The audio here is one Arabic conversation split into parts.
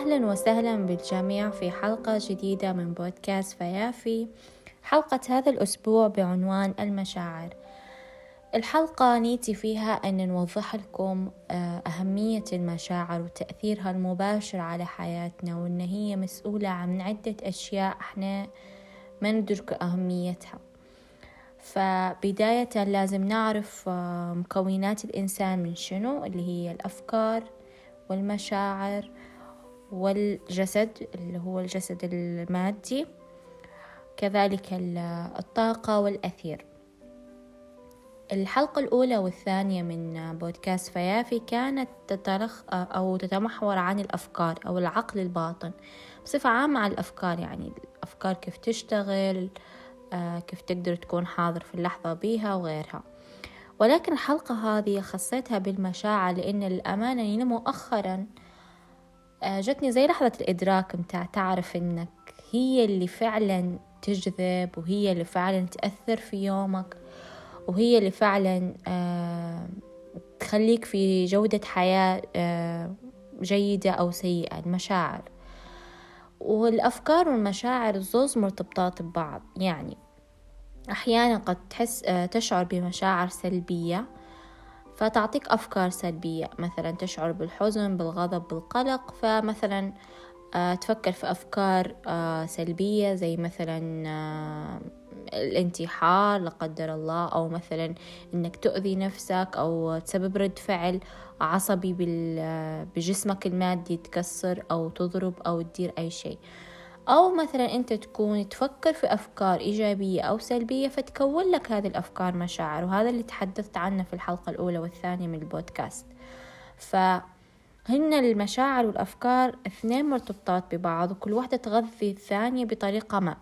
أهلا وسهلا بالجميع في حلقة جديدة من بودكاست فيافي. حلقة هذا الأسبوع بعنوان المشاعر. الحلقة نيتي فيها أن نوضح لكم آه، أهمية المشاعر وتأثيرها المباشر على حياتنا وأن هي مسؤولة عن عدة أشياء إحنا ما ندرك أهميتها. فبداية لازم نعرف آه، مكونات الإنسان من شنو اللي هي الأفكار والمشاعر. والجسد اللي هو الجسد المادي كذلك الطاقة والأثير. الحلقة الأولى والثانية من بودكاست فيافي كانت تترخ أو تتمحور عن الأفكار أو العقل الباطن. بصفة عامة عن الأفكار يعني الأفكار كيف تشتغل آه، كيف تقدر تكون حاضر في اللحظة بيها وغيرها. ولكن الحلقة هذه خصيتها بالمشاعر لأن الأمانة يعني مؤخرا جتني زي لحظة الإدراك متاع تعرف إنك هي اللي فعلا تجذب وهي اللي فعلا تأثر في يومك وهي اللي فعلا آه، تخليك في جودة حياة آه، جيدة أو سيئة المشاعر. والأفكار والمشاعر الزوز مرتبطات ببعض. يعني أحيانا قد تحس تشعر بمشاعر سلبية فتعطيك أفكار سلبية مثلا تشعر بالحزن بالغضب بالقلق فمثلا آه، تفكر في أفكار آه، سلبية زي مثلا آه، الانتحار لا قدر الله أو مثلا إنك تؤذي نفسك أو تسبب رد فعل عصبي بجسمك المادي تكسر أو تضرب أو تدير أي شيء. أو مثلا أنت تكون تفكر في أفكار إيجابية أو سلبية فتكون لك هذه الأفكار مشاعر وهذا اللي تحدثت عنه في الحلقة الأولى والثانية من البودكاست. فهن المشاعر والأفكار اثنين مرتبطات ببعض وكل واحدة تغذي الثانية بطريقة ما.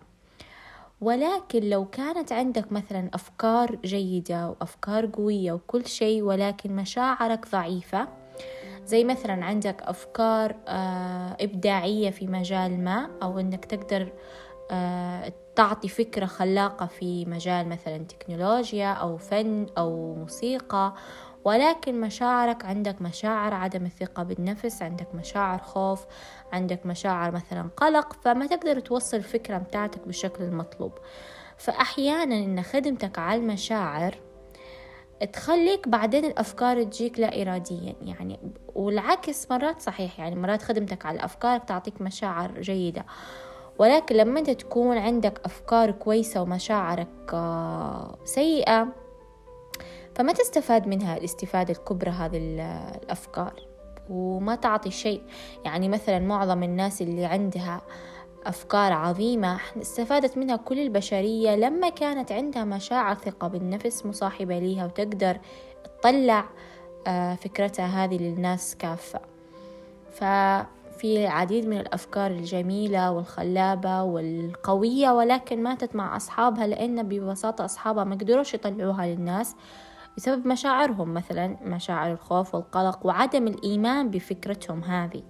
ولكن لو كانت عندك مثلا أفكار جيدة وأفكار قوية وكل شيء ولكن مشاعرك ضعيفة زي مثلا عندك أفكار آه، إبداعية في مجال ما أو إنك تقدر آه، تعطي فكرة خلاقة في مجال مثلا تكنولوجيا أو فن أو موسيقى. ولكن مشاعرك عندك مشاعر عدم الثقة بالنفس عندك مشاعر خوف عندك مشاعر مثلا قلق فما تقدر توصل الفكرة متاعتك بالشكل المطلوب فأحيانا إن خدمتك على المشاعر تخليك بعدين الأفكار تجيك لا إراديا يعني والعكس مرات صحيح يعني مرات خدمتك على الأفكار تعطيك مشاعر جيدة. ولكن لما أنت تكون عندك أفكار كويسة ومشاعرك آه، سيئة فما تستفاد منها الاستفادة الكبرى هذه الأفكار وما تعطي شيء. يعني مثلا معظم الناس اللي عندها أفكار عظيمة استفادت منها كل البشرية لما كانت عندها مشاعر ثقة بالنفس مصاحبة ليها وتقدر تطلع آه، فكرتها هذه للناس كافة. ففي العديد من الأفكار الجميلة والخلابة والقوية ولكن ماتت مع أصحابها لأن ببساطة أصحابها ما قدروش يطلعوها للناس بسبب مشاعرهم مثلا مشاعر الخوف والقلق وعدم الإيمان بفكرتهم هذه.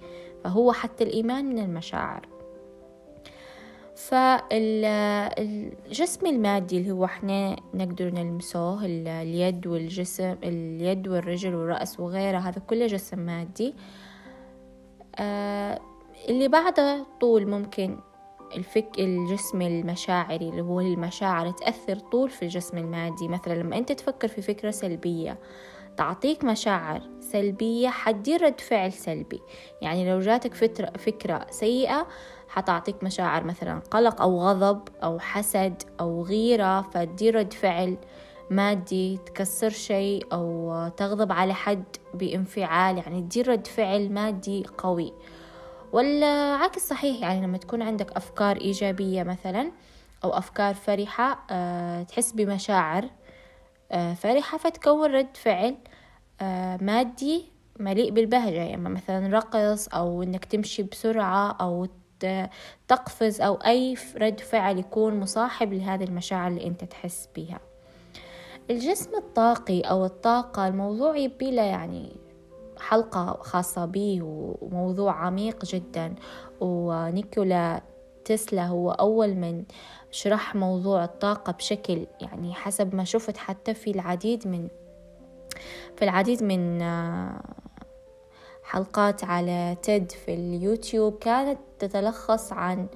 فهو حتى الإيمان من المشاعر. فالجسم المادي اللي هو إحنا نقدر نلمسه اليد والجسم اليد والرجل والرأس وغيره هذا كله جسم مادي. آه، اللي بعده طول ممكن الفك الجسم المشاعري اللي هو المشاعر تأثر طول في الجسم المادي. مثلا لما أنت تفكر في فكرة سلبية تعطيك مشاعر سلبية حتدير رد فعل سلبي. يعني لو جاتك فكرة, فكرة سيئة حتعطيك مشاعر مثلا قلق أو غضب أو حسد أو غيرة فتدير رد فعل مادي تكسر شيء أو تغضب على حد بانفعال يعني تدير رد فعل مادي قوي. والعكس صحيح يعني لما تكون عندك أفكار إيجابية مثلا أو أفكار فرحة أه تحس بمشاعر أه فرحة فتكون رد فعل أه مادي مليء بالبهجة. يعني مثلا رقص أو إنك تمشي بسرعة أو تقفز أو أي رد فعل يكون مصاحب لهذه المشاعر اللي أنت تحس بها الجسم الطاقي أو الطاقة الموضوع يبي له يعني حلقة خاصة به وموضوع عميق جدا. ونيكولا تسلا هو أول من شرح موضوع الطاقة بشكل يعني حسب ما شفت حتى في العديد من في العديد من حلقات على تيد في اليوتيوب كانت تتلخص عن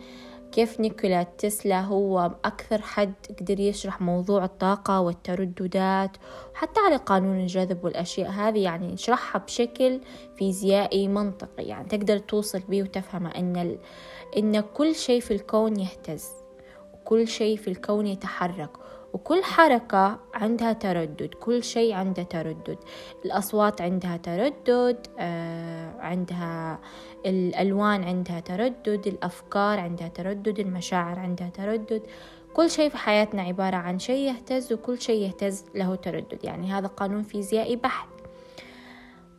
كيف نيكولا تسلا هو أكثر حد قدر يشرح موضوع الطاقة والترددات وحتى على قانون الجذب والأشياء هذه يعني يشرحها بشكل فيزيائي منطقي يعني تقدر توصل بيه وتفهمه ال... إن كل شيء في الكون يهتز وكل شيء في الكون يتحرك. وكل حركة عندها تردد كل شيء عنده تردد. الأصوات عندها تردد آه عندها الألوان عندها تردد الأفكار عندها تردد المشاعر عندها تردد. كل شيء في حياتنا عبارة عن شيء يهتز وكل شيء يهتز له تردد يعني هذا قانون فيزيائي بحت.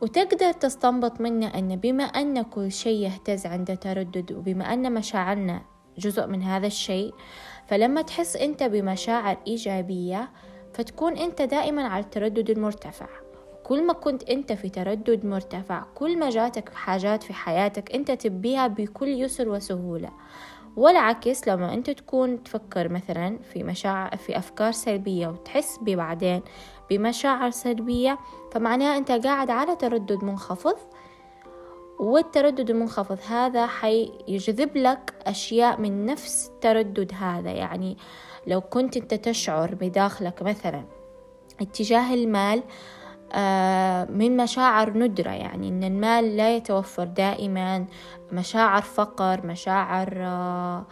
وتقدر تستنبط منه أن بما أن كل شيء يهتز عنده تردد وبما أن مشاعرنا جزء من هذا الشيء فلما تحس أنت بمشاعر إيجابية فتكون أنت دائما على التردد المرتفع. كل ما كنت أنت في تردد مرتفع كل ما جاتك حاجات في حياتك أنت تبيها بكل يسر وسهولة. والعكس لما أنت تكون تفكر مثلا في مشاعر في أفكار سلبية وتحس بعدين بمشاعر سلبية فمعناها أنت قاعد على تردد منخفض والتردد المنخفض. هذا حيجذب لك أشياء من نفس التردد هذا. يعني لو كنت أنت تشعر بداخلك مثلا اتجاه المال آه، من مشاعر ندرة. يعني إن المال لا يتوفر دائما مشاعر فقر مشاعر آه،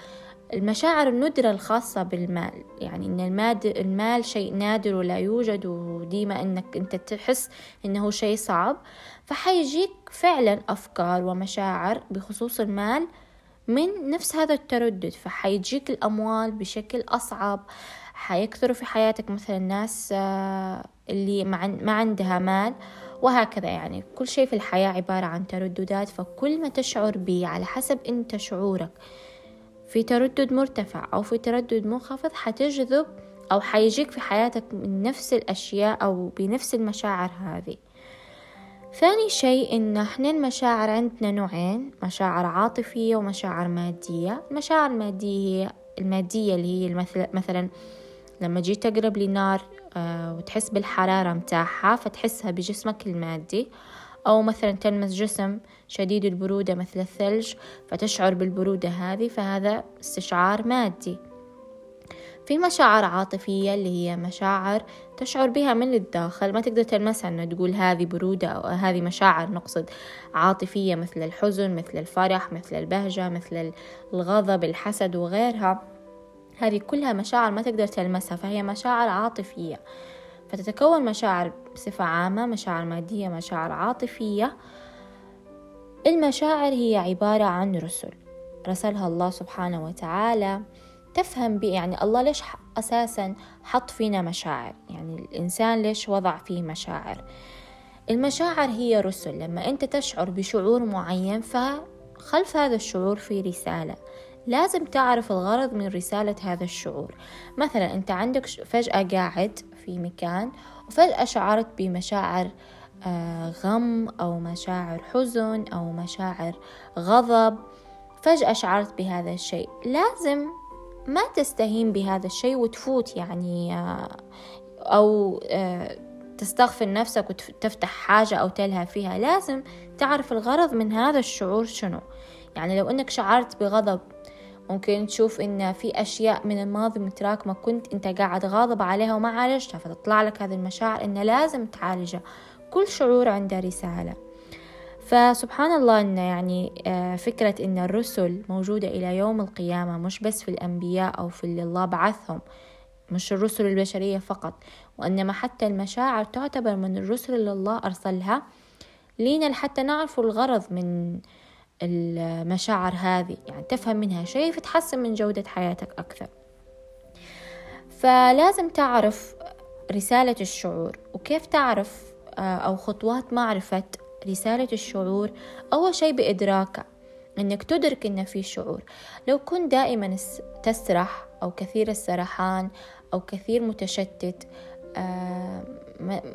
المشاعر الندرة الخاصة بالمال. يعني إن الماد المال شيء نادر ولا يوجد وديما إنك أنت تحس إنه شيء صعب. فحيجيك فعلا أفكار ومشاعر بخصوص المال من نفس هذا التردد. فحيجيك الأموال بشكل أصعب. حيكثروا في حياتك مثلا الناس آه، اللي ما عندها مال. وهكذا يعني. كل شيء في الحياة عبارة عن ترددات. فكل ما تشعر به على حسب أنت شعورك. في تردد مرتفع أو في تردد منخفض حتجذب أو حيجيك في حياتك من نفس الأشياء أو بنفس المشاعر هذه. ثاني شيء إن إحنا المشاعر عندنا نوعين مشاعر عاطفية ومشاعر مادية. المشاعر المادية هي المادية اللي هي مثلا لما جيت تقرب لنار آه، وتحس بالحرارة متاعها فتحسها بجسمك المادي. أو مثلا تلمس جسم شديد البرودة مثل الثلج فتشعر بالبرودة هذه فهذا استشعار مادي. في مشاعر عاطفية اللي هي مشاعر تشعر بها من الداخل. ما تقدر تلمسها أنه تقول هذه برودة أو هذه مشاعر نقصد عاطفية مثل الحزن مثل الفرح مثل البهجة مثل الغضب الحسد وغيرها. هذه كلها مشاعر ما تقدر تلمسها فهي مشاعر عاطفية. فتتكون مشاعر بصفة عامة مشاعر مادية مشاعر عاطفية. المشاعر هي عبارة عن رسل. رسلها الله سبحانه وتعالى. تفهم بي يعني الله ليش أساسا حط فينا مشاعر؟ يعني الإنسان ليش وضع فيه مشاعر؟ المشاعر هي رسل. لما أنت تشعر بشعور معين فخلف هذا الشعور في رسالة. لازم تعرف الغرض من رسالة هذا الشعور. مثلا أنت عندك فجأة قاعد في مكان وفجأة شعرت بمشاعر غم أو مشاعر حزن أو مشاعر غضب. فجأة شعرت بهذا الشيء. لازم ما تستهين بهذا الشيء وتفوت يعني آه، أو آه، تستغفر نفسك وتفتح حاجة أو تلهى فيها. لازم تعرف الغرض من هذا الشعور شنو. يعني لو أنك شعرت بغضب ممكن تشوف إن في أشياء من الماضي متراكمة كنت أنت قاعد غاضب عليها وما عالجتها فتطلع لك هذه المشاعر إن لازم تعالجها. كل شعور عنده رسالة. فسبحان الله إن يعني آه، فكرة إن الرسل موجودة إلى يوم القيامة مش بس في الأنبياء أو في اللي الله بعثهم مش الرسل البشرية فقط وإنما حتى المشاعر تعتبر من الرسل اللي الله أرسلها. لينا حتى نعرف الغرض من المشاعر هذه يعني تفهم منها شيء فتحسن من جودة حياتك أكثر. فلازم تعرف رسالة الشعور وكيف تعرف أو خطوات معرفة رسالة الشعور أول شيء بإدراكه إنك تدرك إن في شعور. لو كنت دائما تسرح أو كثير السرحان أو كثير متشتت آه،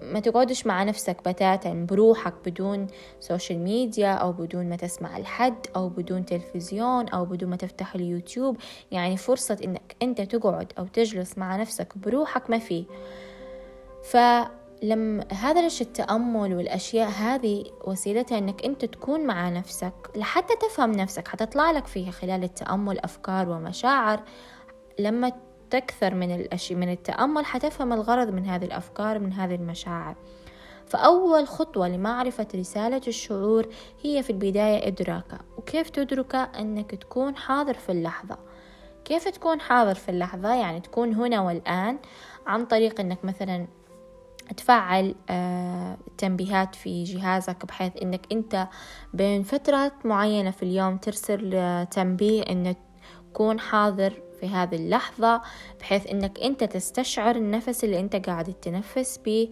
ما تقعدش مع نفسك بتاتا بروحك بدون social media أو بدون ما تسمع لحد أو بدون تلفزيون أو بدون ما تفتح اليوتيوب. يعني فرصة إنك أنت تقعد أو تجلس مع نفسك بروحك ما فيه لما هذا التأمل والأشياء هذه وسيلتها إنك أنت تكون مع نفسك لحتى تفهم نفسك حتطلع لك فيها خلال التأمل أفكار ومشاعر. لما تكثر من الأشياء من التأمل حتفهم الغرض من هذه الأفكار من هذه المشاعر. فأول خطوة لمعرفة رسالة الشعور هي في البداية إدراكه وكيف تدركه أنك تكون حاضر في اللحظة. كيف تكون حاضر في اللحظة؟ يعني تكون هنا والآن عن طريق أنك مثلا تفعل آه، تنبيهات في جهازك بحيث إنك أنت بين فترات معينة في اليوم ترسل آه، تنبيه انك تكون حاضر في هذه اللحظة بحيث إنك أنت تستشعر النفس اللي أنت قاعد تتنفس به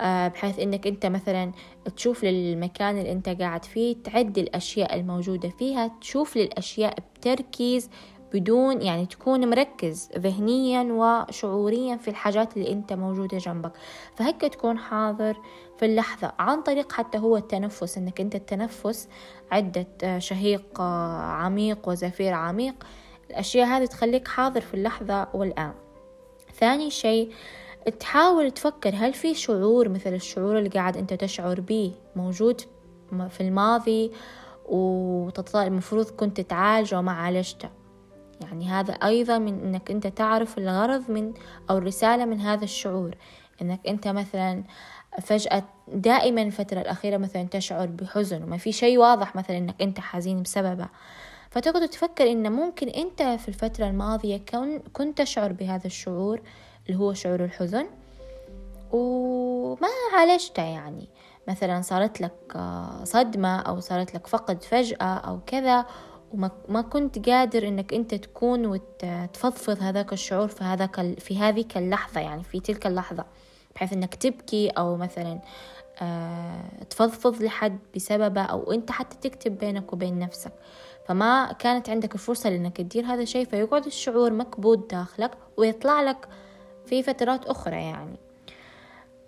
آه، بحيث إنك أنت مثلا تشوف للمكان اللي أنت قاعد فيه تعد الأشياء الموجودة فيها تشوف للأشياء بتركيز بدون يعني تكون مركز ذهنيا وشعوريا في الحاجات اللي أنت موجودة جنبك. فهيك تكون حاضر في اللحظة. عن طريق حتى هو التنفس إنك أنت التنفس عدة آه، شهيق آه، عميق وزفير عميق. الأشياء هذه تخليك حاضر في اللحظة والآن. ثاني شيء تحاول تفكر هل في شعور مثل الشعور اللي قاعد أنت تشعر به موجود في الماضي والمفروض كنت تعالجه وما عالجته يعني هذا أيضا من أنك أنت تعرف الغرض من أو الرسالة من هذا الشعور. أنك أنت مثلا فجأة دائما الفترة الأخيرة مثلا تشعر بحزن وما في شيء واضح مثلا أنك أنت حزين بسببه. فتقعد تفكر إن ممكن أنت في الفترة الماضية كنت تشعر بهذا الشعور اللي هو شعور الحزن. وما عالجته يعني. مثلا صارت لك آه، صدمة أو صارت لك فقد فجأة أو كذا وما كنت قادر إنك أنت تكون وتفضفض هذاك الشعور في هذاك في هذه اللحظة يعني في تلك اللحظة بحيث إنك تبكي أو مثلا آه تفضفض لحد بسببه أو أنت حتى تكتب بينك وبين نفسك. فما كانت عندك الفرصة لإنك تدير هذا الشيء فيقعد الشعور مكبوت داخلك ويطلع لك في فترات أخرى يعني.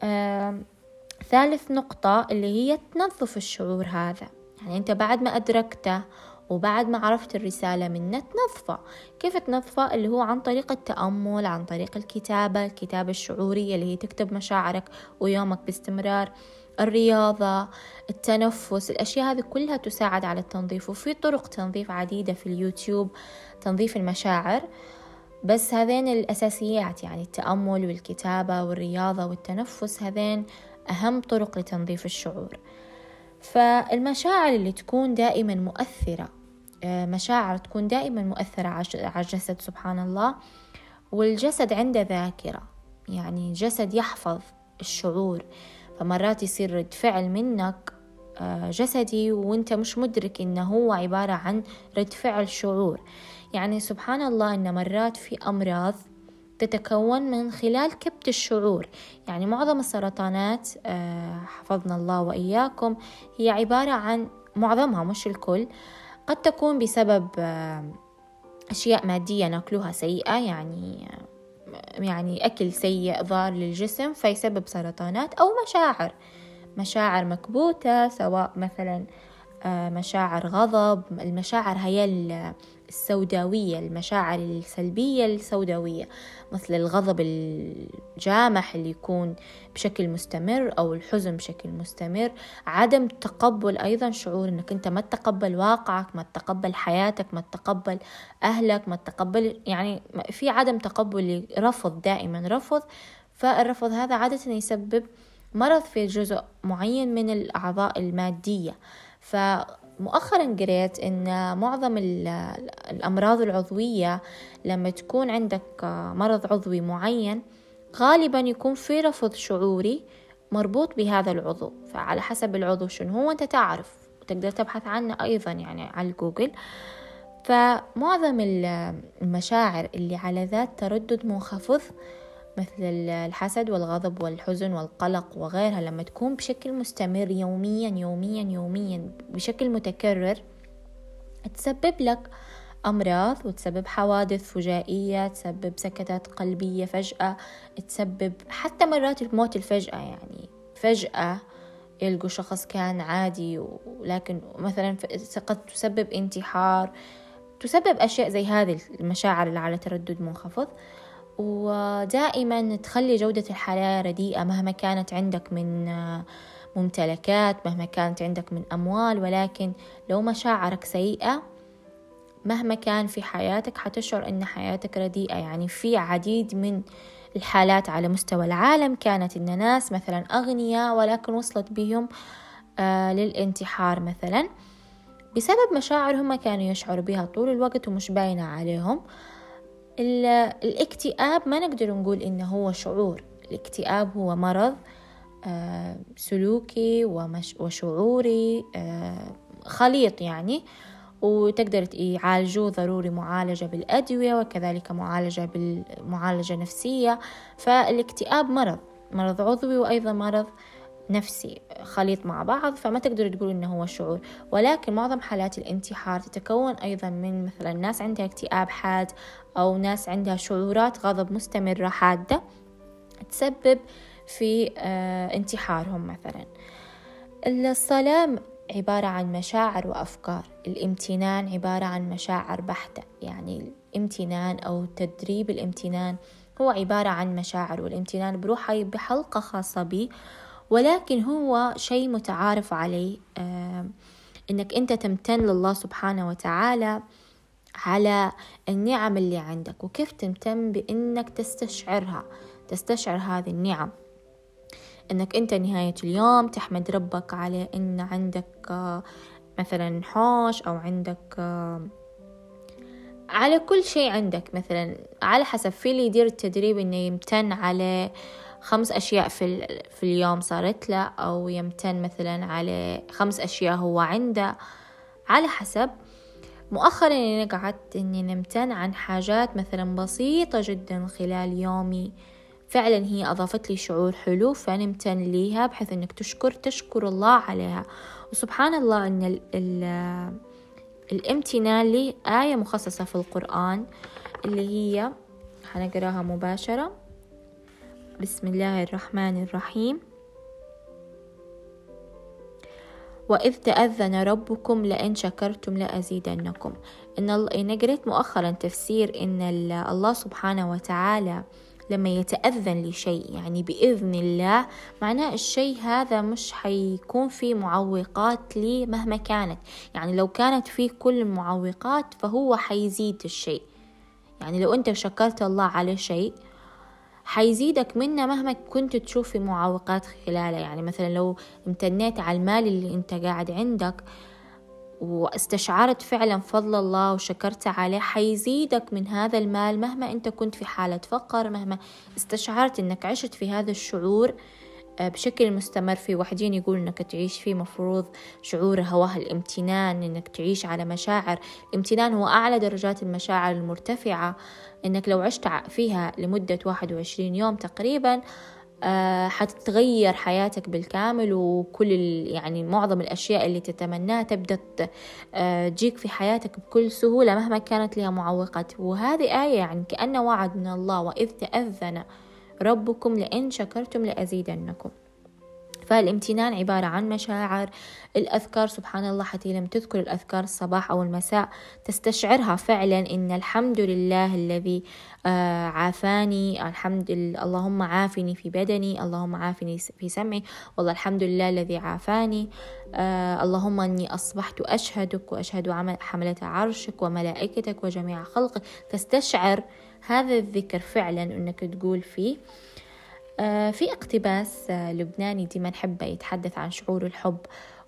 آه ثالث نقطة اللي هي تنظف الشعور هذا. يعني أنت بعد ما أدركته وبعد ما عرفت الرسالة منه تنظفه كيف تنظفة؟ اللي هو عن طريق التأمل عن طريق الكتابة الكتابة الشعورية اللي هي تكتب مشاعرك ويومك باستمرار الرياضة التنفس الأشياء هذه كلها تساعد على التنظيف. وفي طرق تنظيف عديدة في اليوتيوب تنظيف المشاعر. بس هذين الأساسيات يعني التأمل والكتابة والرياضة والتنفس هذين أهم طرق لتنظيف الشعور. فالمشاعر اللي تكون دائما مؤثرة آه، مشاعر تكون دائما مؤثرة على الجسد سبحان الله. والجسد عنده ذاكرة يعني الجسد يحفظ الشعور. فمرات يصير رد فعل منك آه، جسدي وانت مش مدرك إنه هو عبارة عن رد فعل شعور. يعني سبحان الله إن مرات في أمراض تتكون من خلال كبت الشعور. يعني معظم السرطانات آه، حفظنا الله وإياكم هي عبارة عن معظمها مش الكل. قد تكون بسبب آه، أشياء مادية ناكلوها سيئة يعني يعني أكل سيء ضار للجسم فيسبب سرطانات أو مشاعر. مشاعر مكبوتة سواء مثلا آه، مشاعر غضب المشاعر هي السوداوية المشاعر السلبية السوداوية مثل الغضب الجامح اللي يكون بشكل مستمر أو الحزن بشكل مستمر عدم تقبل أيضا شعور أنك أنت ما تقبل واقعك ما تقبل حياتك ما تقبل أهلك ما تقبل يعني في عدم تقبل رفض دائما رفض. فالرفض هذا عادة يسبب مرض في جزء معين من الأعضاء المادية. ف مؤخرا قريت إن معظم الأمراض العضوية لما تكون عندك مرض عضوي معين غالبا يكون في رفض شعوري مربوط بهذا العضو. فعلى حسب العضو شنو هو أنت تعرف. وتقدر تبحث عنه أيضا يعني على جوجل. فمعظم المشاعر اللي على ذات تردد منخفض مثل الحسد والغضب والحزن والقلق وغيرها لما تكون بشكل مستمر يوميا يوميا يوميا بشكل متكرر تسبب لك أمراض وتسبب حوادث فجائية تسبب سكتات قلبية فجأة تسبب حتى مرات الموت الفجأة. يعني فجأة يلقوا شخص كان عادي ولكن مثلا قد تسبب انتحار تسبب أشياء زي هذه المشاعر اللي على تردد منخفض. ودائما تخلي جودة الحياة رديئة مهما كانت عندك من ممتلكات مهما كانت عندك من أموال ولكن لو مشاعرك سيئة مهما كان في حياتك حتشعر أن حياتك رديئة. يعني في عديد من الحالات على مستوى العالم كانت إن ناس مثلا أغنياء ولكن وصلت بهم آه للانتحار مثلا. بسبب مشاعر هم كانوا يشعروا بها طول الوقت ومش باينة عليهم. الاكتئاب ما نقدر نقول إنه هو شعور. الاكتئاب هو مرض آه سلوكي وشعوري آه خليط يعني. وتقدر يعالجوه ضروري معالجة بالأدوية وكذلك معالجة بالمعالجة نفسية. فالاكتئاب مرض مرض عضوي وأيضا مرض نفسي خليط مع بعض فما تقدر تقول إنه هو شعور. ولكن معظم حالات الانتحار تتكون أيضا من مثلا ناس عندها اكتئاب حاد أو ناس عندها شعورات غضب مستمرة حادة تسبب في آه، انتحارهم مثلا. الصلاة عبارة عن مشاعر وأفكار. الامتنان عبارة عن مشاعر بحتة. يعني الامتنان أو تدريب الامتنان هو عبارة عن مشاعر والامتنان بروحه بحلقة خاصة بي ولكن هو شيء متعارف عليه آه إنك أنت تمتن لله سبحانه وتعالى على النعم اللي عندك. وكيف تمتن؟ بإنك تستشعرها تستشعر هذه النعم. إنك أنت نهاية اليوم تحمد ربك على إن عندك آه، مثلا حوش أو عندك آه، على كل شيء عندك. مثلا على حسب في اللي يدير التدريب إنه يمتن على خمس أشياء في, في اليوم صارت له أو يمتن مثلا على خمس أشياء هو عنده. على حسب مؤخرا أنا قعدت إني نمتن عن حاجات مثلا بسيطة جدا خلال يومي. فعلا هي أضافت لي شعور حلو فنمتن ليها بحيث أنك تشكر تشكر الله عليها. وسبحان الله أن ال ال الامتنان لي آية مخصصة في القرآن اللي هي حنقراها مباشرة. بسم الله الرحمن الرحيم. وإذ تأذن ربكم لئن شكرتم لأزيدنكم. إن أنا قريت مؤخرا تفسير إن الله سبحانه وتعالى لما يتأذن لشيء يعني بإذن الله معناه الشيء هذا مش حيكون فيه معوقات لي مهما كانت. يعني لو كانت فيه كل المعوقات فهو حيزيد الشيء. يعني لو أنت شكرت الله على شيء حيزيدك منه مهما كنت تشوف في معوقات خلاله. يعني مثلا لو امتنيت على المال اللي أنت قاعد عندك واستشعرت فعلا فضل الله وشكرت عليه حيزيدك من هذا المال مهما أنت كنت في حالة فقر مهما استشعرت إنك عشت في هذا الشعور بشكل مستمر في وحدين يقول إنك تعيش فيه مفروض شعور هواه الامتنان إنك تعيش على مشاعر. الامتنان هو أعلى درجات المشاعر المرتفعة. إنك لو عشت فيها لمدة 21 يوم تقريبا آه، حتتغير حياتك بالكامل وكل يعني معظم الأشياء اللي تتمناها تبدأ آه، تجيك في حياتك بكل سهولة مهما كانت لها معوقات. وهذه آية يعني كأنه وعد من الله وإذ تأذن ربكم لئن شكرتم لأزيدنكم. فالامتنان عبارة عن مشاعر. الأذكار سبحان الله حتى لم تذكر الأذكار الصباح أو المساء تستشعرها فعلا إن الحمد لله الذي آه، عافاني الحمد لله اللهم عافني في بدني اللهم عافني في سمعي والله الحمد لله الذي عافاني آه اللهم أني أصبحت أشهدك وأشهد حملة عرشك وملائكتك وجميع خلقك تستشعر هذا الذكر فعلا أنك تقول فيه. آه، في اقتباس آه، لبناني ديما نحبه يتحدث عن شعور الحب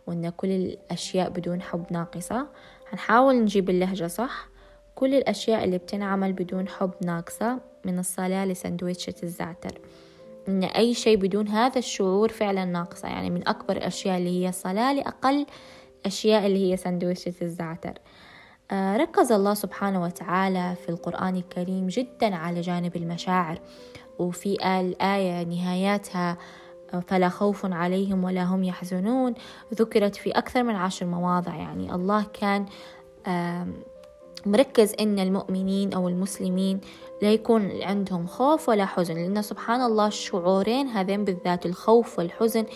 وأن كل الأشياء بدون حب ناقصة. هنحاول نجيب اللهجة صح. كل الأشياء اللي بتنعمل بدون حب ناقصة من الصلاة لسندويشة الزعتر. إن أي شيء بدون هذا الشعور فعلا ناقصة. يعني من أكبر الأشياء اللي هي الصلاة لأقل أشياء اللي هي سندويشة الزعتر. ركز الله سبحانه وتعالى في القرآن الكريم جدا على جانب المشاعر وفي الآية نهاياتها فلا خوف عليهم ولا هم يحزنون ذكرت في أكثر من عشر مواضع. يعني الله كان مركز إن المؤمنين أو المسلمين لا يكون عندهم خوف ولا حزن لأن سبحان الله الشعورين هذين بالذات الخوف والحزن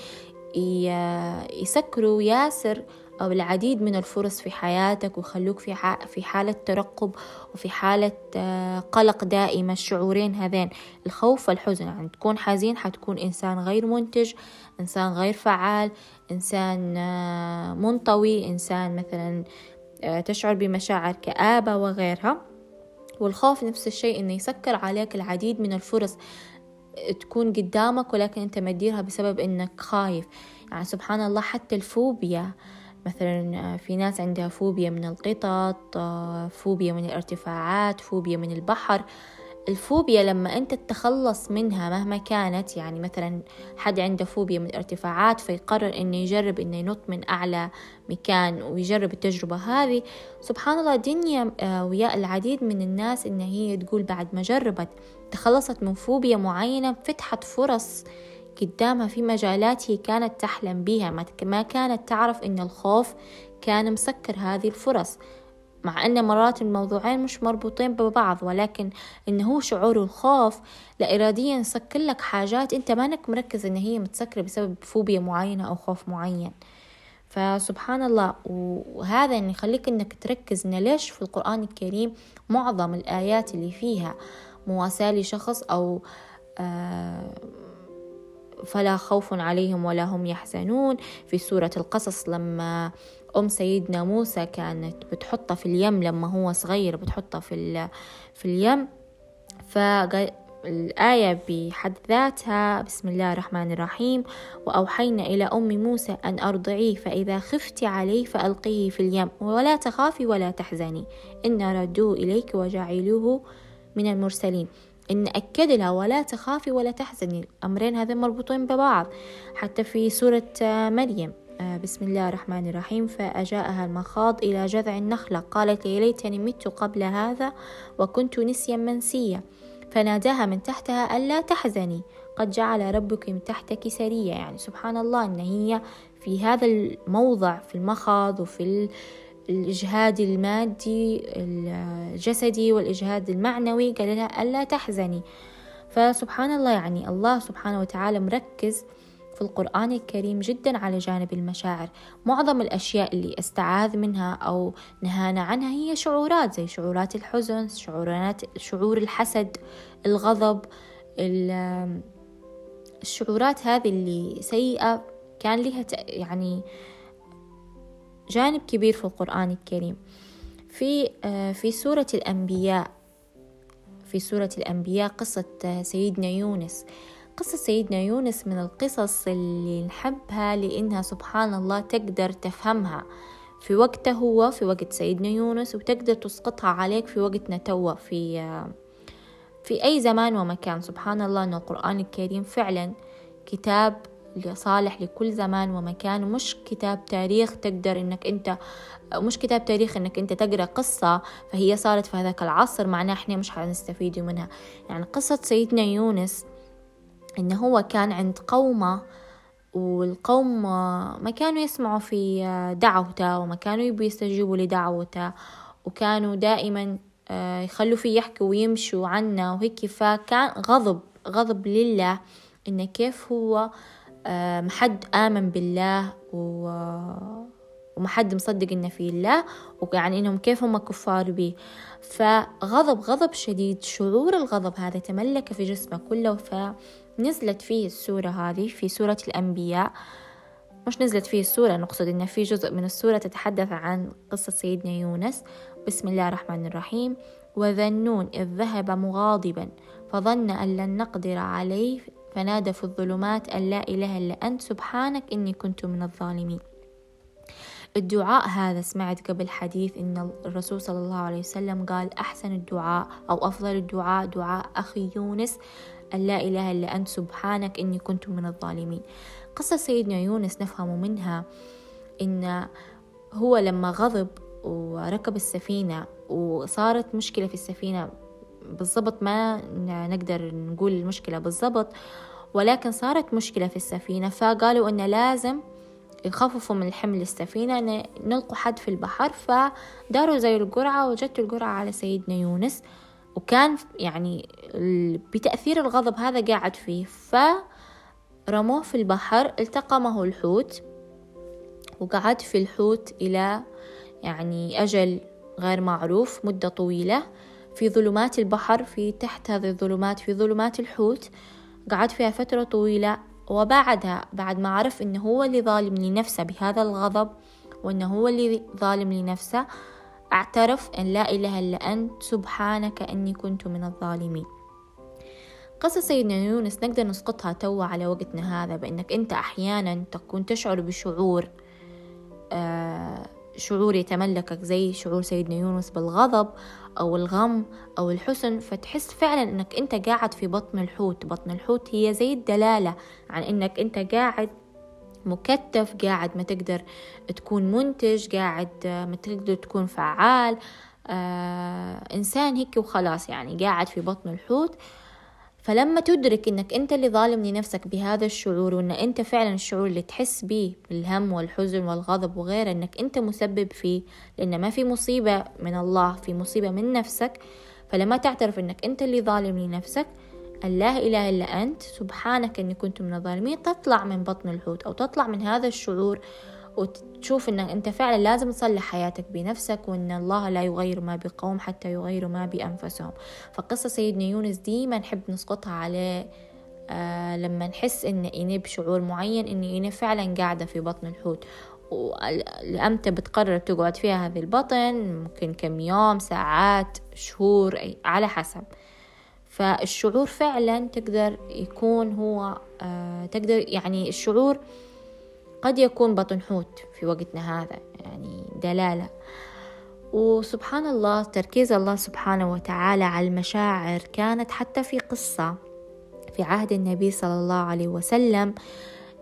يسكروا ياسر أو العديد من الفرص في حياتك ويخلوك في في حالة ترقب وفي حالة آه، قلق دائمة الشعورين هذين. الخوف والحزن يعني تكون حزين حتكون إنسان غير منتج إنسان غير فعال إنسان آه، منطوي إنسان مثلا آه، تشعر بمشاعر كآبة وغيرها. والخوف نفس الشيء إنه يسكر عليك العديد من الفرص تكون قدامك ولكن أنت مديرها بسبب إنك خايف. يعني سبحان الله حتى الفوبيا مثلا في ناس عندها فوبيا من القطط فوبيا من الارتفاعات فوبيا من البحر. الفوبيا لما أنت تتخلص منها مهما كانت يعني مثلا حد عنده فوبيا من الارتفاعات فيقرر إنه يجرب إنه ينط من أعلى مكان ويجرب التجربة هذه سبحان الله دنيا آه، ويا العديد من الناس إن هي تقول بعد ما جربت تخلصت من فوبيا معينة فتحت فرص قدامها في مجالات هي كانت تحلم بها ما كانت تعرف إن الخوف كان مسكر هذه الفرص مع أن مرات الموضوعين مش مربوطين ببعض ولكن إنه هو شعور الخوف لا إراديا يسكر لك حاجات أنت مانك مركز إن هي متسكرة بسبب فوبيا معينة أو خوف معين. فسبحان الله وهذا يعني يخليك إنك تركز إن ليش في القرآن الكريم معظم الآيات اللي فيها مواساة لشخص أو آه فلا خوف عليهم ولا هم يحزنون. في سورة القصص لما أم سيدنا موسى كانت بتحطه في اليم لما هو صغير بتحطه في, في اليم. فالآية بحد ذاتها بسم الله الرحمن الرحيم. وأوحينا إلى أم موسى أن أرضعيه فإذا خفت عليه فألقيه في اليم. ولا تخافي ولا تحزني إن ردوه إليك وجعلوه من المرسلين. إن أكد لها ولا تخافي ولا تحزني. الأمرين هذين مربوطين ببعض. حتى في سورة مريم. آه، بسم الله الرحمن الرحيم. فأجاءها المخاض إلى جذع النخلة. قالت يا ليتني مت قبل هذا وكنت نسيا منسيا. فناداها من تحتها ألا تحزني. قد جعل ربك من تحتك سرية يعني سبحان الله أن هي في هذا الموضع في المخاض وفي الإجهاد المادي الجسدي والإجهاد المعنوي قال لها ألا تحزني. فسبحان الله يعني الله سبحانه وتعالى مركز في القرآن الكريم جدا على جانب المشاعر. معظم الأشياء اللي أستعاذ منها أو نهانا عنها هي شعورات زي شعورات الحزن شعورات شعور الحسد الغضب الشعورات هذه اللي سيئة كان لها يعني جانب كبير في القرآن الكريم. في آه، في سورة الأنبياء في سورة الأنبياء قصة آه، سيدنا يونس. قصة سيدنا يونس من القصص اللي نحبها لأنها سبحان الله تقدر تفهمها في وقته هو في وقت سيدنا يونس وتقدر تسقطها عليك في وقتنا توا في آه، في أي زمان ومكان. سبحان الله أن القرآن الكريم فعلا كتاب صالح لكل زمان ومكان. ومش كتاب تاريخ تقدر إنك أنت مش كتاب تاريخ إنك أنت تقرأ قصة فهي صارت في هذاك العصر معناه إحنا مش حنستفيد منها. يعني قصة سيدنا يونس إنه هو كان عند قومه والقوم ما كانوا يسمعوا في دعوته وما كانوا يبوا يستجيبوا لدعوته وكانوا دائما آه، يخلوا فيه يحكوا ويمشوا عنا وهيك. فكان غضب غضب لله إنه كيف هو محد آمن بالله و ومحد مصدق إنه في الله ويعني إنهم كيف هم كفار به. فغضب غضب شديد شعور الغضب هذا تملك في جسمه كله فنزلت فيه السورة هذه في سورة الأنبياء. مش نزلت فيه السورة نقصد إن في جزء من السورة تتحدث عن قصة سيدنا يونس. بسم الله الرحمن الرحيم. وذنون إذ ذهب مغاضبا فظن أن لن نقدر عليه فنادى في الظلمات أن لا إله إلا أنت سبحانك إني كنت من الظالمين. الدعاء هذا سمعت قبل حديث إن الرسول صلى الله عليه وسلم قال أحسن الدعاء أو أفضل الدعاء دعاء أخي يونس أن لا إله إلا أنت سبحانك إني كنت من الظالمين. قصة سيدنا يونس نفهم منها إن هو لما غضب وركب السفينة وصارت مشكلة في السفينة بالضبط ما نقدر نقول المشكلة بالضبط ولكن صارت مشكلة في السفينة فقالوا إنه لازم يخففوا من حمل السفينة إن نلقوا حد في البحر فداروا زي القرعة وجت القرعة على سيدنا يونس وكان يعني بتأثير الغضب هذا قاعد فيه فرموه في البحر التقمه الحوت وقعد في الحوت إلى يعني أجل غير معروف مدة طويلة. في ظلمات البحر في تحت هذه الظلمات في ظلمات الحوت قعد فيها فترة طويلة وبعدها بعد ما عرف إنه هو اللي ظالم لنفسه بهذا الغضب وإنه هو اللي ظالم لنفسه اعترف أن لا إله إلا أنت سبحانك أني كنت من الظالمين. قصة سيدنا يونس نقدر نسقطها توا على وقتنا هذا بأنك أنت أحيانا تكون تشعر بشعور آه شعور يتملكك زي شعور سيدنا يونس بالغضب أو الغم أو الحزن فتحس فعلا أنك أنت قاعد في بطن الحوت. بطن الحوت هي زي الدلالة عن أنك أنت قاعد مكتف قاعد ما تقدر تكون منتج قاعد ما تقدر تكون فعال. آه إنسان هيك وخلاص يعني قاعد في بطن الحوت. فلما تدرك إنك أنت اللي ظالم لنفسك بهذا الشعور وإن أنت فعلا الشعور اللي تحس به بالهم والحزن والغضب وغيره إنك أنت مسبب فيه لأن ما في مصيبة من الله في مصيبة من نفسك فلما تعترف إنك أنت اللي ظالم لنفسك لا إله إلا أنت سبحانك أني كنت من الظالمين تطلع من بطن الحوت أو تطلع من هذا الشعور وتشوف أن أنت فعلا لازم تصلح حياتك بنفسك وأن الله لا يغير ما بقوم حتى يغيروا ما بأنفسهم. فقصة سيدنا يونس ديما نحب نسقطها عليه آه لما نحس إن إني بشعور معين إني إني فعلا قاعدة في بطن الحوت. لأمتى بتقرر تقعد فيها هذه البطن؟ ممكن كم يوم ساعات شهور أي على حسب. فالشعور فعلا تقدر يكون هو آه تقدر يعني الشعور قد يكون بطن حوت في وقتنا هذا يعني دلالة. وسبحان الله تركيز الله سبحانه وتعالى على المشاعر كانت حتى في قصة في عهد النبي صلى الله عليه وسلم.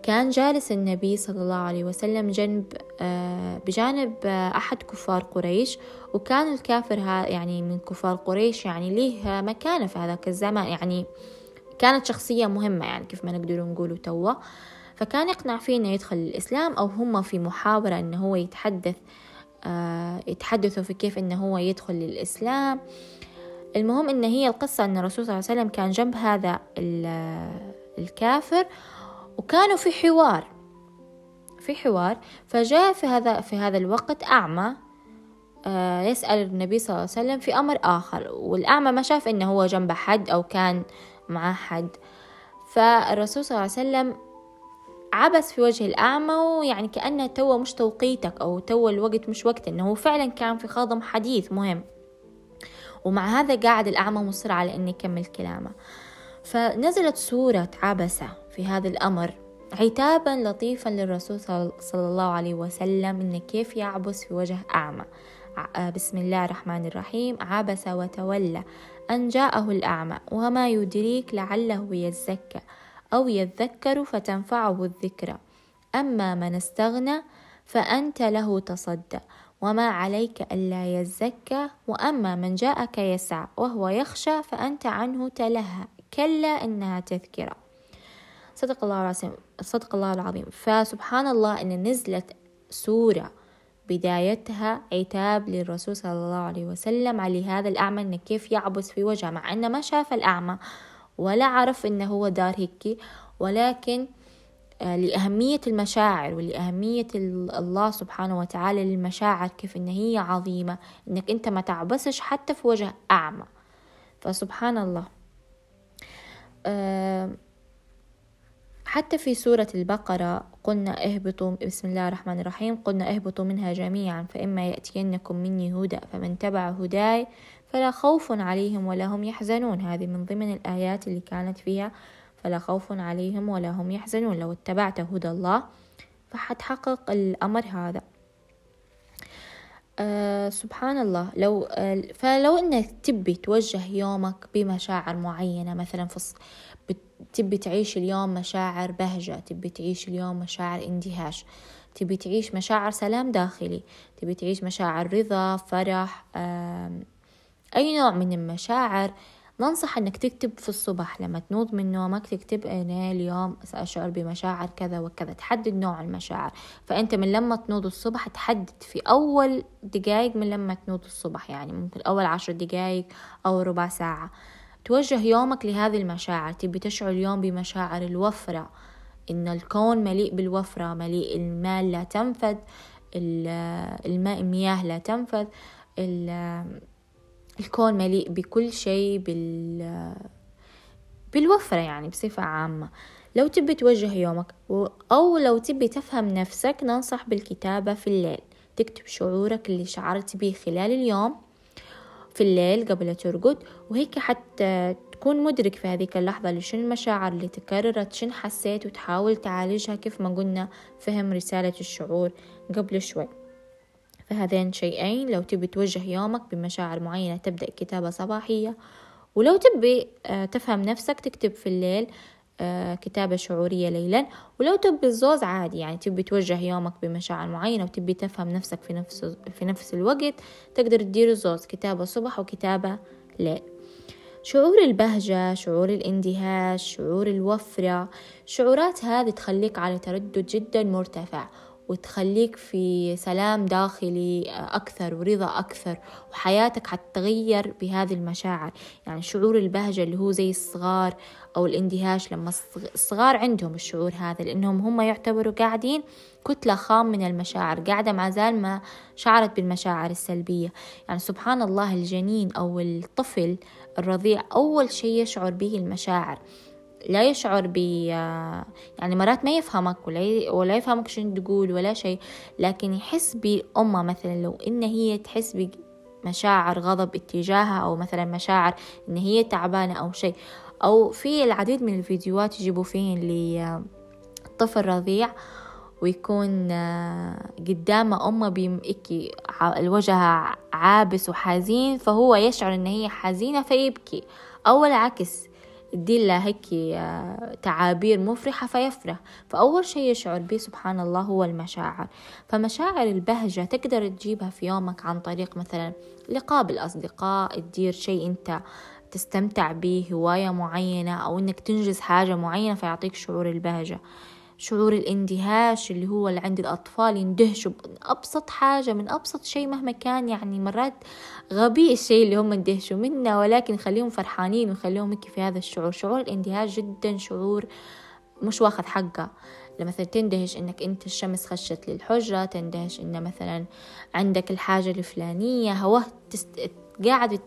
كان جالس النبي صلى الله عليه وسلم جنب آه، بجانب آه، أحد كفار قريش. وكان الكافر يعني من كفار قريش يعني ليه مكانة في هذاك الزمان. يعني كانت شخصية مهمة يعني كيف ما نقدر نقوله توا فكان يقنع فيه إنه يدخل الإسلام أو هم في محاورة إنه هو يتحدث آه يتحدثوا في كيف إنه هو يدخل للإسلام المهم إن هي القصة إن الرسول صلى الله عليه وسلم كان جنب هذا الكافر وكانوا في حوار في حوار. فجاء في هذا في هذا الوقت أعمى آه يسأل النبي صلى الله عليه وسلم في أمر آخر. والأعمى ما شاف إنه هو جنب حد أو كان مع حد. فالرسول صلى الله عليه وسلم عبس في وجه الأعمى ويعني كأنه توا مش توقيتك أو توا الوقت مش وقت إنه هو فعلا كان في خاضم حديث مهم. ومع هذا قاعد الأعمى مصر على إنه يكمل كلامه. فنزلت سورة عبسة في هذا الأمر عتابا لطيفا للرسول صلى الله عليه وسلم إنه كيف يعبس في وجه أعمى. بسم الله الرحمن الرحيم. عبس وتولى أن جاءه الأعمى وما يدريك لعله يزكى. أو يذكر فتنفعه الذكرى أما من استغنى فأنت له تصدى. وما عليك ألا يزكى. وأما من جاءك يسعى وهو يخشى فأنت عنه تلهى. كلا إنها تذكرة. صدق الله العظيم. صدق الله العظيم. فسبحان الله إن نزلت سورة بدايتها عتاب للرسول صلى الله عليه وسلم. على هذا الأعمى إنه كيف يعبس في وجهه مع إنه ما شاف الأعمى. ولا عرف إنه هو دار هيك ولكن آه، لأهمية المشاعر ولأهمية الله سبحانه وتعالى للمشاعر كيف إن هي عظيمة إنك أنت ما تعبسش حتى في وجه أعمى. فسبحان الله. آه، حتى في سورة البقرة قلنا اهبطوا بسم الله الرحمن الرحيم قلنا اهبطوا منها جميعا فإما يأتينكم مني هدى فمن تبع هداي فلا خوف عليهم ولا هم يحزنون. هذه من ضمن الآيات اللي كانت فيها فلا خوف عليهم ولا هم يحزنون. لو اتبعت هدى الله فحتحقق الأمر هذا. أه سبحان الله. لو أه فلو إنك تبي توجه يومك بمشاعر معينة مثلا في تبي تعيش اليوم مشاعر بهجة تبي تعيش اليوم مشاعر اندهاش تبي تعيش مشاعر سلام داخلي تبي تعيش مشاعر رضا فرح أي نوع من المشاعر ننصح إنك تكتب في الصباح لما تنوض من نومك تكتب أنا اليوم سأشعر بمشاعر كذا وكذا تحدد نوع المشاعر. فأنت من لما تنوض الصبح تحدد في أول دقايق من لما تنوض الصبح يعني ممكن أول عشر دقايق أو ربع ساعة. توجه يومك لهذه المشاعر تبي تشعر اليوم بمشاعر الوفرة إن الكون مليء بالوفرة مليء المال لا تنفذ الماء المياه لا تنفذ الكون مليء بكل شيء بال بالوفرة يعني بصفة عامة. لو تبي توجه يومك أو لو تبي تفهم نفسك ننصح بالكتابة في الليل. تكتب شعورك اللي شعرت به خلال اليوم في الليل قبل ترقد وهيك حتى تكون مدرك في هذيك اللحظة لشن المشاعر اللي تكررت شن حسيت وتحاول تعالجها كيف ما قلنا فهم رسالة الشعور قبل شوي. فهذين شيئين. لو تبي توجه يومك بمشاعر معينة تبدأ كتابة صباحية. ولو تبي آه، تفهم نفسك تكتب في الليل آه، كتابة شعورية ليلا. ولو تبي الزوز عادي. يعني تبي توجه يومك بمشاعر معينة وتبي تفهم نفسك في نفس في نفس الوقت تقدر تدير الزوز. كتابة صبح وكتابة ليل. شعور البهجة شعور الاندهاش شعور الوفرة شعورات هذه تخليك على تردد جدا مرتفع. وتخليك في سلام داخلي أكثر ورضا أكثر وحياتك حتتغير بهذه المشاعر. يعني شعور البهجة اللي هو زي الصغار أو الاندهاش لما الصغار عندهم الشعور هذا لأنهم هم يعتبروا قاعدين كتلة خام من المشاعر قاعدة مع زال ما شعرت بالمشاعر السلبية. يعني سبحان الله الجنين أو الطفل الرضيع أول شيء يشعر به المشاعر. لا يشعر ب يعني مرات ما يفهمك ولا ولا يفهمك شنو تقول ولا شيء لكن يحس بأمة مثلا لو إن هي تحس بمشاعر غضب اتجاهها أو مثلا مشاعر إن هي تعبانة أو شيء أو في العديد من الفيديوهات يجيبوا فيهن لطفل رضيع ويكون قدامه أمة بيبكي الوجه عابس وحزين فهو يشعر إن هي حزينة فيبكي. أو العكس تدي له هيك آه، تعابير مفرحة فيفرح. فأول شيء يشعر به سبحان الله هو المشاعر. فمشاعر البهجة تقدر تجيبها في يومك عن طريق مثلا لقاء بالأصدقاء تدير شيء أنت تستمتع به هواية معينة أو إنك تنجز حاجة معينة فيعطيك شعور البهجة. شعور الاندهاش اللي هو اللي عند الأطفال يندهشوا أبسط حاجة من أبسط شيء مهما كان. يعني مرات غبي الشيء اللي هم يندهشوا منه ولكن خليهم فرحانين وخليهم هيك في هذا الشعور. شعور الاندهاش جدا شعور مش واخد حقه. لما مثلا تندهش إنك أنت الشمس خشت للحجرة تندهش إن مثلا عندك الحاجة الفلانية هواه تست... قاعد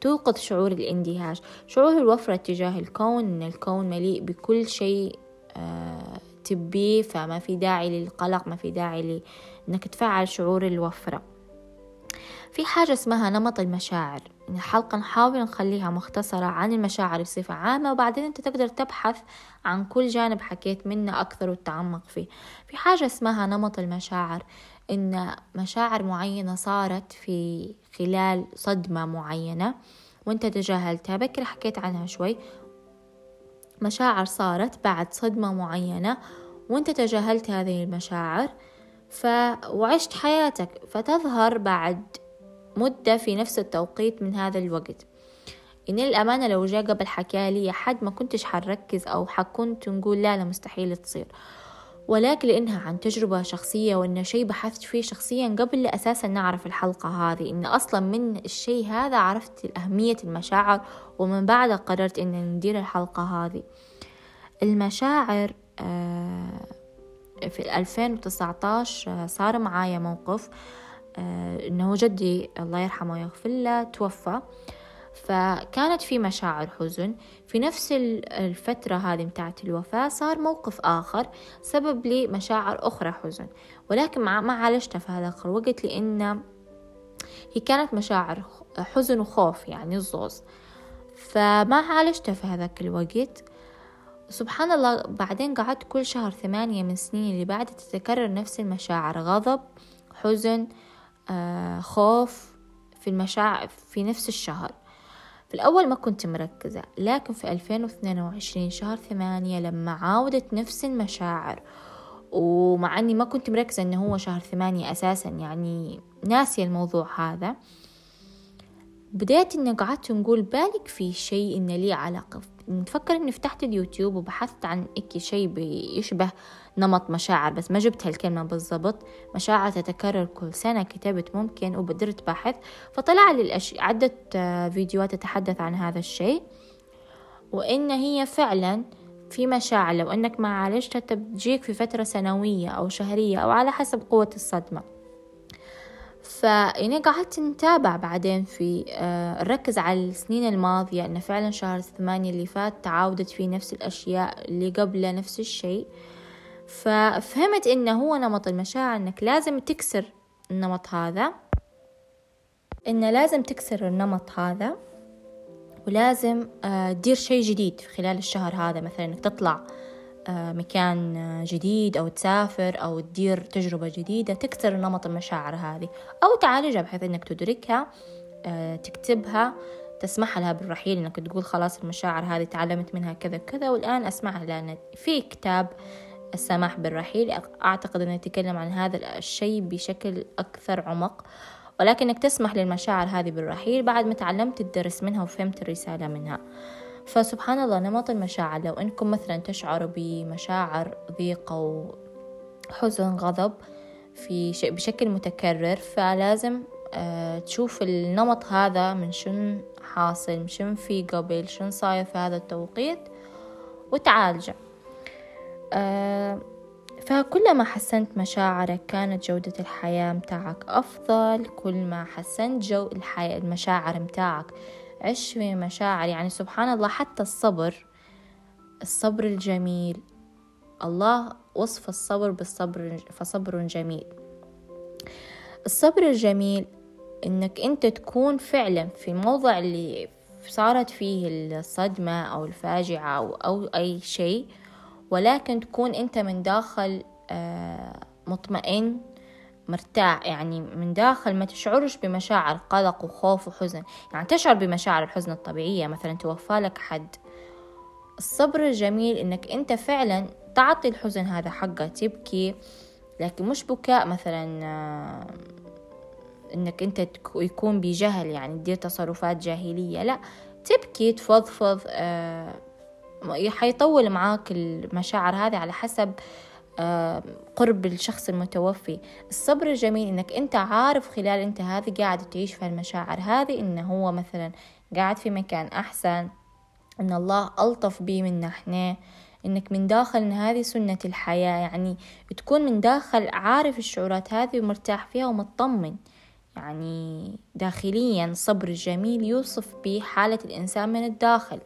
توقظ شعور الاندهاش. شعور الوفرة تجاه الكون إن الكون مليء بكل شيء آه، تبيه فما في داعي للقلق ما في داعي لأنك تفعل شعور الوفرة. في حاجة اسمها نمط المشاعر. الحلقة نحاول نخليها مختصرة عن المشاعر بصفة عامة وبعدين أنت تقدر تبحث عن كل جانب حكيت منه أكثر وتتعمق فيه. في حاجة اسمها نمط المشاعر. إن مشاعر معينة صارت في خلال صدمة معينة وأنت تجاهلتها بكرة حكيت عنها شوي. مشاعر صارت بعد صدمة معينة وأنت تجاهلت هذه المشاعر ف... وعشت حياتك. فتظهر بعد مدة في نفس التوقيت من هذا الوقت. إن الأمانة لو جاء قبل حكالي حد ما كنتش حركز أو حكنت نقول لا لا مستحيل تصير. ولكن لأنها عن تجربة شخصية وإن شيء بحثت فيه شخصيا قبل أساسا نعرف الحلقة هذه. إن أصلا من الشيء هذا عرفت أهمية المشاعر ومن بعدها قررت إن ندير الحلقة هذه. المشاعر آه، في 2019 آه، صار معايا موقف. آه، إنه جدي الله يرحمه ويغفر له توفى. فكانت في مشاعر حزن. في نفس الفترة هذه متاعت الوفاة صار موقف آخر سبب لي مشاعر أخرى حزن. ولكن ما عالجتها في هذا الوقت لأن هي كانت مشاعر حزن وخوف يعني الزوز. فما عالجتها في هذاك الوقت. سبحان الله بعدين قعدت كل شهر ثمانية من سنين اللي بعد تتكرر نفس المشاعر. غضب حزن آه، خوف في المشاعر في نفس الشهر. في الأول ما كنت مركزة لكن في 2022 شهر ثمانية لما عاودت نفس المشاعر ومع أني ما كنت مركزة أنه هو شهر ثمانية أساسا يعني ناسية الموضوع هذا بديت إني قعدت نقول بالك في شيء إن لي علاقة. نفكر إني فتحت اليوتيوب وبحثت عن إكي شيء بيشبه نمط مشاعر بس ما جبت هالكلمة بالضبط. مشاعر تتكرر كل سنة كتبت ممكن وبدرت بحث. فطلع لي الأش... عدة فيديوهات تتحدث عن هذا الشيء. وإن هي فعلا في مشاعر. لو أنك ما عالجتها تجيك في فترة سنوية أو شهرية أو على حسب قوة الصدمة. فإني قعدت نتابع بعدين في آه نركز على السنين الماضية. إنه فعلا شهر ثمانية اللي فات تعاودت فيه نفس الأشياء اللي قبله نفس الشيء. ففهمت إنه هو نمط المشاعر إنك لازم تكسر النمط هذا. إنه لازم تكسر النمط هذا ولازم آه تدير شيء جديد خلال الشهر هذا. مثلا إنك تطلع آه، مكان جديد أو تسافر أو تدير تجربة جديدة تكسر نمط المشاعر هذه. أو تعالجها بحيث أنك تدركها آه، تكتبها تسمح لها بالرحيل. إنك تقول خلاص المشاعر هذه تعلمت منها كذا كذا والآن أسمعها لأن في كتاب السماح بالرحيل. أعتقد انه يتكلم عن هذا الشيء بشكل أكثر عمق ولكن انك تسمح للمشاعر هذه بالرحيل بعد ما تعلمت الدرس منها وفهمت الرسالة منها. فسبحان الله نمط المشاعر لو أنكم مثلا تشعروا بمشاعر ضيق أو حزن غضب في شيء بشكل متكرر فلازم آه تشوف النمط هذا من شن حاصل من شن في قبل شن صاير في هذا التوقيت وتعالجه. فكلما حسنت مشاعرك كانت جودة الحياة متاعك أفضل. كل ما حسنت جو الحياة المشاعر متاعك عش في مشاعر. يعني سبحان الله حتى الصبر الصبر الجميل. الله وصف الصبر بالصبر فصبر جميل. الصبر الجميل إنك أنت تكون فعلا في الموضع اللي صارت فيه الصدمة أو الفاجعة أو, أو أي شيء. ولكن تكون أنت من داخل آه، مطمئن مرتاح يعني من داخل ما تشعرش بمشاعر قلق وخوف وحزن. يعني تشعر بمشاعر الحزن الطبيعية مثلا توفى لك حد. الصبر الجميل إنك أنت فعلا تعطي الحزن هذا حقه تبكي. لكن مش بكاء مثلا آه، إنك أنت يكون بجهل يعني تدير تصرفات جاهلية. لا تبكي تفضفض آه، حيطول معاك المشاعر هذه على حسب آه، قرب الشخص المتوفي. الصبر الجميل إنك أنت عارف خلال أنت هذه قاعد تعيش في المشاعر هذه انه هو مثلا قاعد في مكان أحسن إن الله ألطف بيه منا إحنا إنك من داخل إن هذه سنة الحياة. يعني تكون من داخل عارف الشعورات هذه ومرتاح فيها ومطمن. يعني داخليا الصبر الجميل يوصف به حالة الإنسان من الداخل.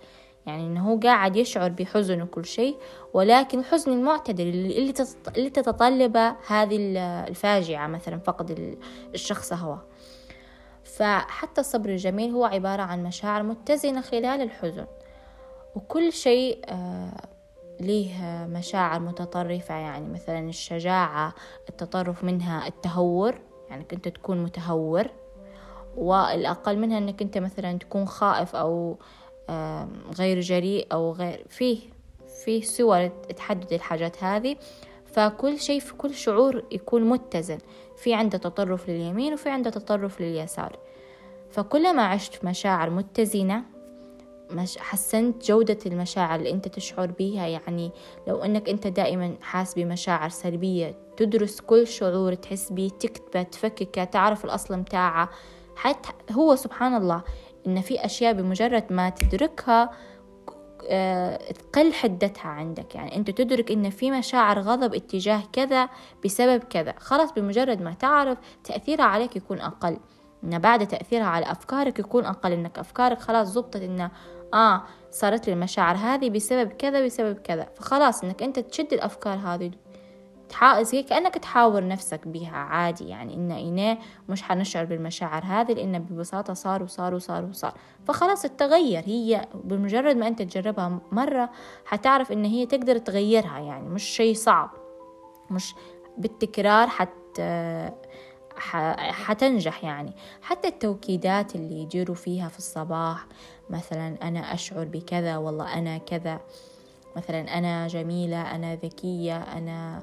يعني إنه هو قاعد يشعر بحزن وكل شيء ولكن الحزن المعتدل اللي اللي تتطلبه هذه الفاجعة مثلا فقد الشخص هو. فحتى الصبر الجميل هو عبارة عن مشاعر متزنة خلال الحزن. وكل شيء آه، ليه مشاعر متطرفة يعني مثلا الشجاعة التطرف منها التهور يعني كنت تكون متهور. والأقل منها أنك أنت مثلا تكون خائف أو غير جريء أو غير فيه فيه صور تحدد الحاجات هذه. فكل شيء في كل شعور يكون متزن. في عنده تطرف لليمين وفي عنده تطرف لليسار. فكلما عشت مشاعر متزنة مش حسنت جودة المشاعر اللي أنت تشعر بيها. يعني لو أنك أنت دائما حاس بمشاعر سلبية تدرس كل شعور تحس بيه تكتبه تفككه تعرف الأصل متاعه. حتى هو سبحان الله إن في أشياء بمجرد ما تدركها آه، تقل حدتها عندك. يعني أنت تدرك إن في مشاعر غضب اتجاه كذا بسبب كذا. خلاص بمجرد ما تعرف تأثيرها عليك يكون أقل. إن بعد تأثيرها على أفكارك يكون أقل. إنك أفكارك خلاص زبطت إن آه صارت لي المشاعر هذه بسبب كذا بسبب كذا. فخلاص إنك أنت تشد الأفكار هذه زي كأنك تحاور نفسك بها عادي يعني إن إناه مش حنشعر بالمشاعر هذه لأن ببساطة صار وصار وصار وصار. فخلاص تتغير هي بمجرد ما أنت تجربها مرة حتعرف إن هي تقدر تغيرها يعني مش شيء صعب. مش بالتكرار حت حتنجح يعني. حتى التوكيدات اللي يجيروا فيها في الصباح مثلا أنا أشعر بكذا والله أنا كذا. مثلا أنا جميلة أنا ذكية أنا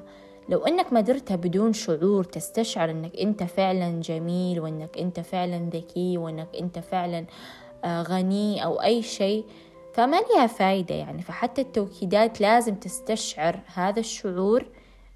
لو إنك ما درتها بدون شعور تستشعر إنك أنت فعلا جميل وإنك أنت فعلا ذكي وإنك أنت فعلا آه، غني أو أي شيء فما لها فايدة يعني. فحتى التوكيدات لازم تستشعر هذا الشعور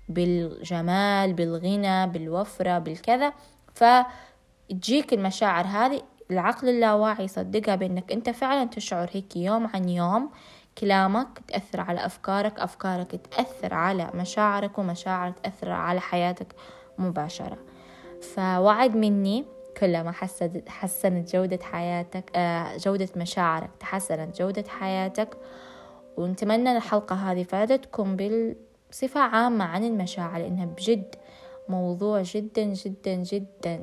بالجمال بالغنى بالوفرة بالكذا. فتجيك المشاعر هذه العقل اللاواعي يصدقها بأنك أنت فعلا تشعر هيك يوم عن يوم. كلامك تأثر على أفكارك أفكارك تأثر على مشاعرك ومشاعرك تأثر على حياتك مباشرة. فوعد مني كلما حسنت, جودة حياتك آه، جودة مشاعرك تحسنت جودة حياتك. ونتمنى الحلقة هذه فادتكم بصفة عامة عن المشاعر لأنها بجد موضوع جدا جدا جدا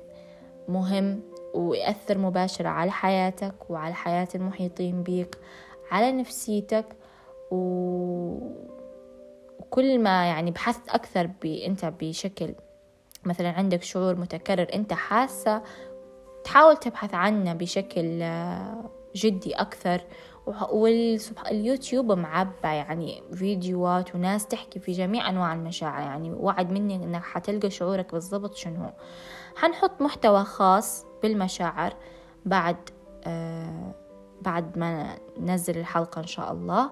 مهم ويأثر مباشرة على حياتك وعلى حياة المحيطين بيك. على نفسيتك و... وكل ما يعني بحثت أكثر ب... أنت بشكل مثلا عندك شعور متكرر أنت حاسة تحاول تبحث عنه بشكل آه، جدي أكثر. واليوتيوب معبى يعني فيديوهات وناس تحكي في جميع أنواع المشاعر يعني وعد مني إنك حتلقى شعورك بالضبط شنو. حنحط محتوى خاص بالمشاعر بعد آه بعد ما ننزل الحلقة إن شاء الله.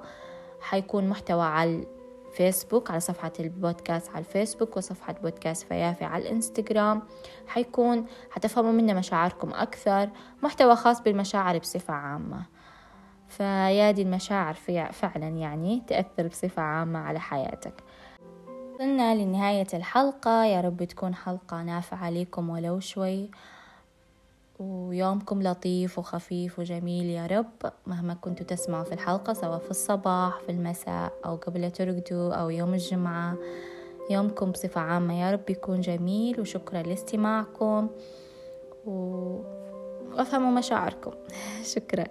حيكون محتوى على الفيسبوك على صفحة البودكاست على الفيسبوك وصفحة بودكاست فيافي على الإنستغرام. حيكون حتفهموا منا مشاعركم أكثر. محتوى خاص بالمشاعر بصفة عامة. فيا دي المشاعر فعلا يعني تأثر بصفة عامة على حياتك. وصلنا لنهاية الحلقة. يا رب تكون حلقة نافعة لكم ولو شوي. ويومكم لطيف وخفيف وجميل يا رب مهما كنتوا تسمعوا في الحلقة سواء في الصباح في المساء أو قبل ترقدوا أو يوم الجمعة. يومكم بصفة عامة يا رب يكون جميل وشكرا لاستماعكم و... وأفهموا مشاعركم. شكرا.